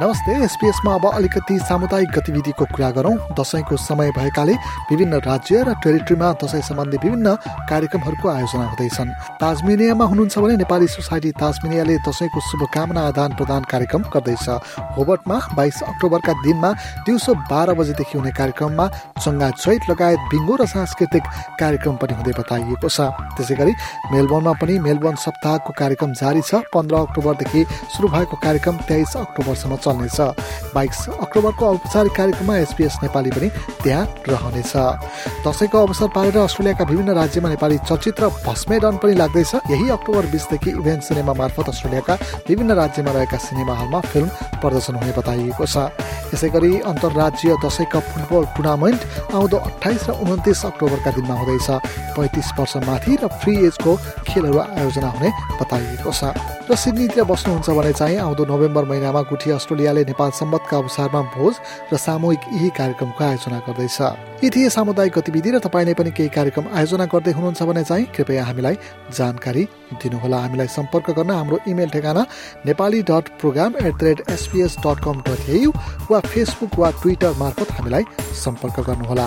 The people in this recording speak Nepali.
नमस्ते एसपिएसमा अब अलिकति सामुदायिक गतिविधिको कुरा गरौँ। दसैँको समय भएकाले विभिन्न राज्य र टेरिटरीमा दसैँ सम्बन्धी विभिन्न कार्यक्रमहरूको आयोजना हुँदैछन्। ताजमिनियामा हुनुहुन्छ भने नेपाली सोसाइटी ताजमिनियाले दसैँको शुभकामना आदान प्रदान कार्यक्रम गर्दैछ। होबर्टमा बाइस अक्टोबरका दिनमा दिउँसो बाह्र बजेदेखि हुने कार्यक्रममा चङ्गा चैत लगायत बिङ्गो र सांस्कृतिक कार्यक्रम पनि हुँदै बताइएको छ। त्यसै गरी मेलबर्नमा पनि मेलबर्न सप्ताहको कार्यक्रम जारी छ। पन्ध्र अक्टोबरदेखि सुरु भएको कार्यक्रम तेइस अक्टोबरसम्म चल्नेछ बाइस अक्टोबरको औपचारिक कार्यक्रममा एसपिएस नेपाली पनि त्यहाँ रहनेछ। दसैँको अवसर पारेर अस्ट्रेलियाका विभिन्न राज्यमा नेपाली चलचित्र भस्मेडन पनि लाग्दैछ। यही अक्टोबर बिसदेखि इभेन्ट सिनेमा मार्फत अस्ट्रेलियाका विभिन्न राज्यमा रहेका सिनेमा हलमा फिल्म प्रदर्शन हुने बताइएको छ। यसै गरी अन्तर्राज्य दसैँ कप फुटबल टुर्नामेन्ट आउँदो अठाइस र उन्तिस अक्टोबरका दिनमा हुँदैछ। पैँतिस वर्ष माथि र फ्री एजको खेलहरू आयोजना हुने बताइएको छ। र सिडनीतिर बस्नुहुन्छ भने चाहिँ आउँदो नोभेम्बर महिनामा गुठी अस्ट्रेलियाले नेपाल सम्बन्धका अवसरमा भोज र सामूहिक यही कार्यक्रमको आयोजना गर्दैछ। यी थिए सामुदायिक गतिविधि र तपाईँले पनि केही कार्यक्रम आयोजना गर्दै हुनुहुन्छ भने चाहिँ कृपया हामीलाई जानकारी दिनुहोला। हामीलाई सम्पर्क गर्न हाम्रो इमेल ठेगाना Nepali dot program at the rate SPS dot com dot AU वा फेसबुक वा ट्विटर मार्फत हामीलाई सम्पर्क गर्नुहोला।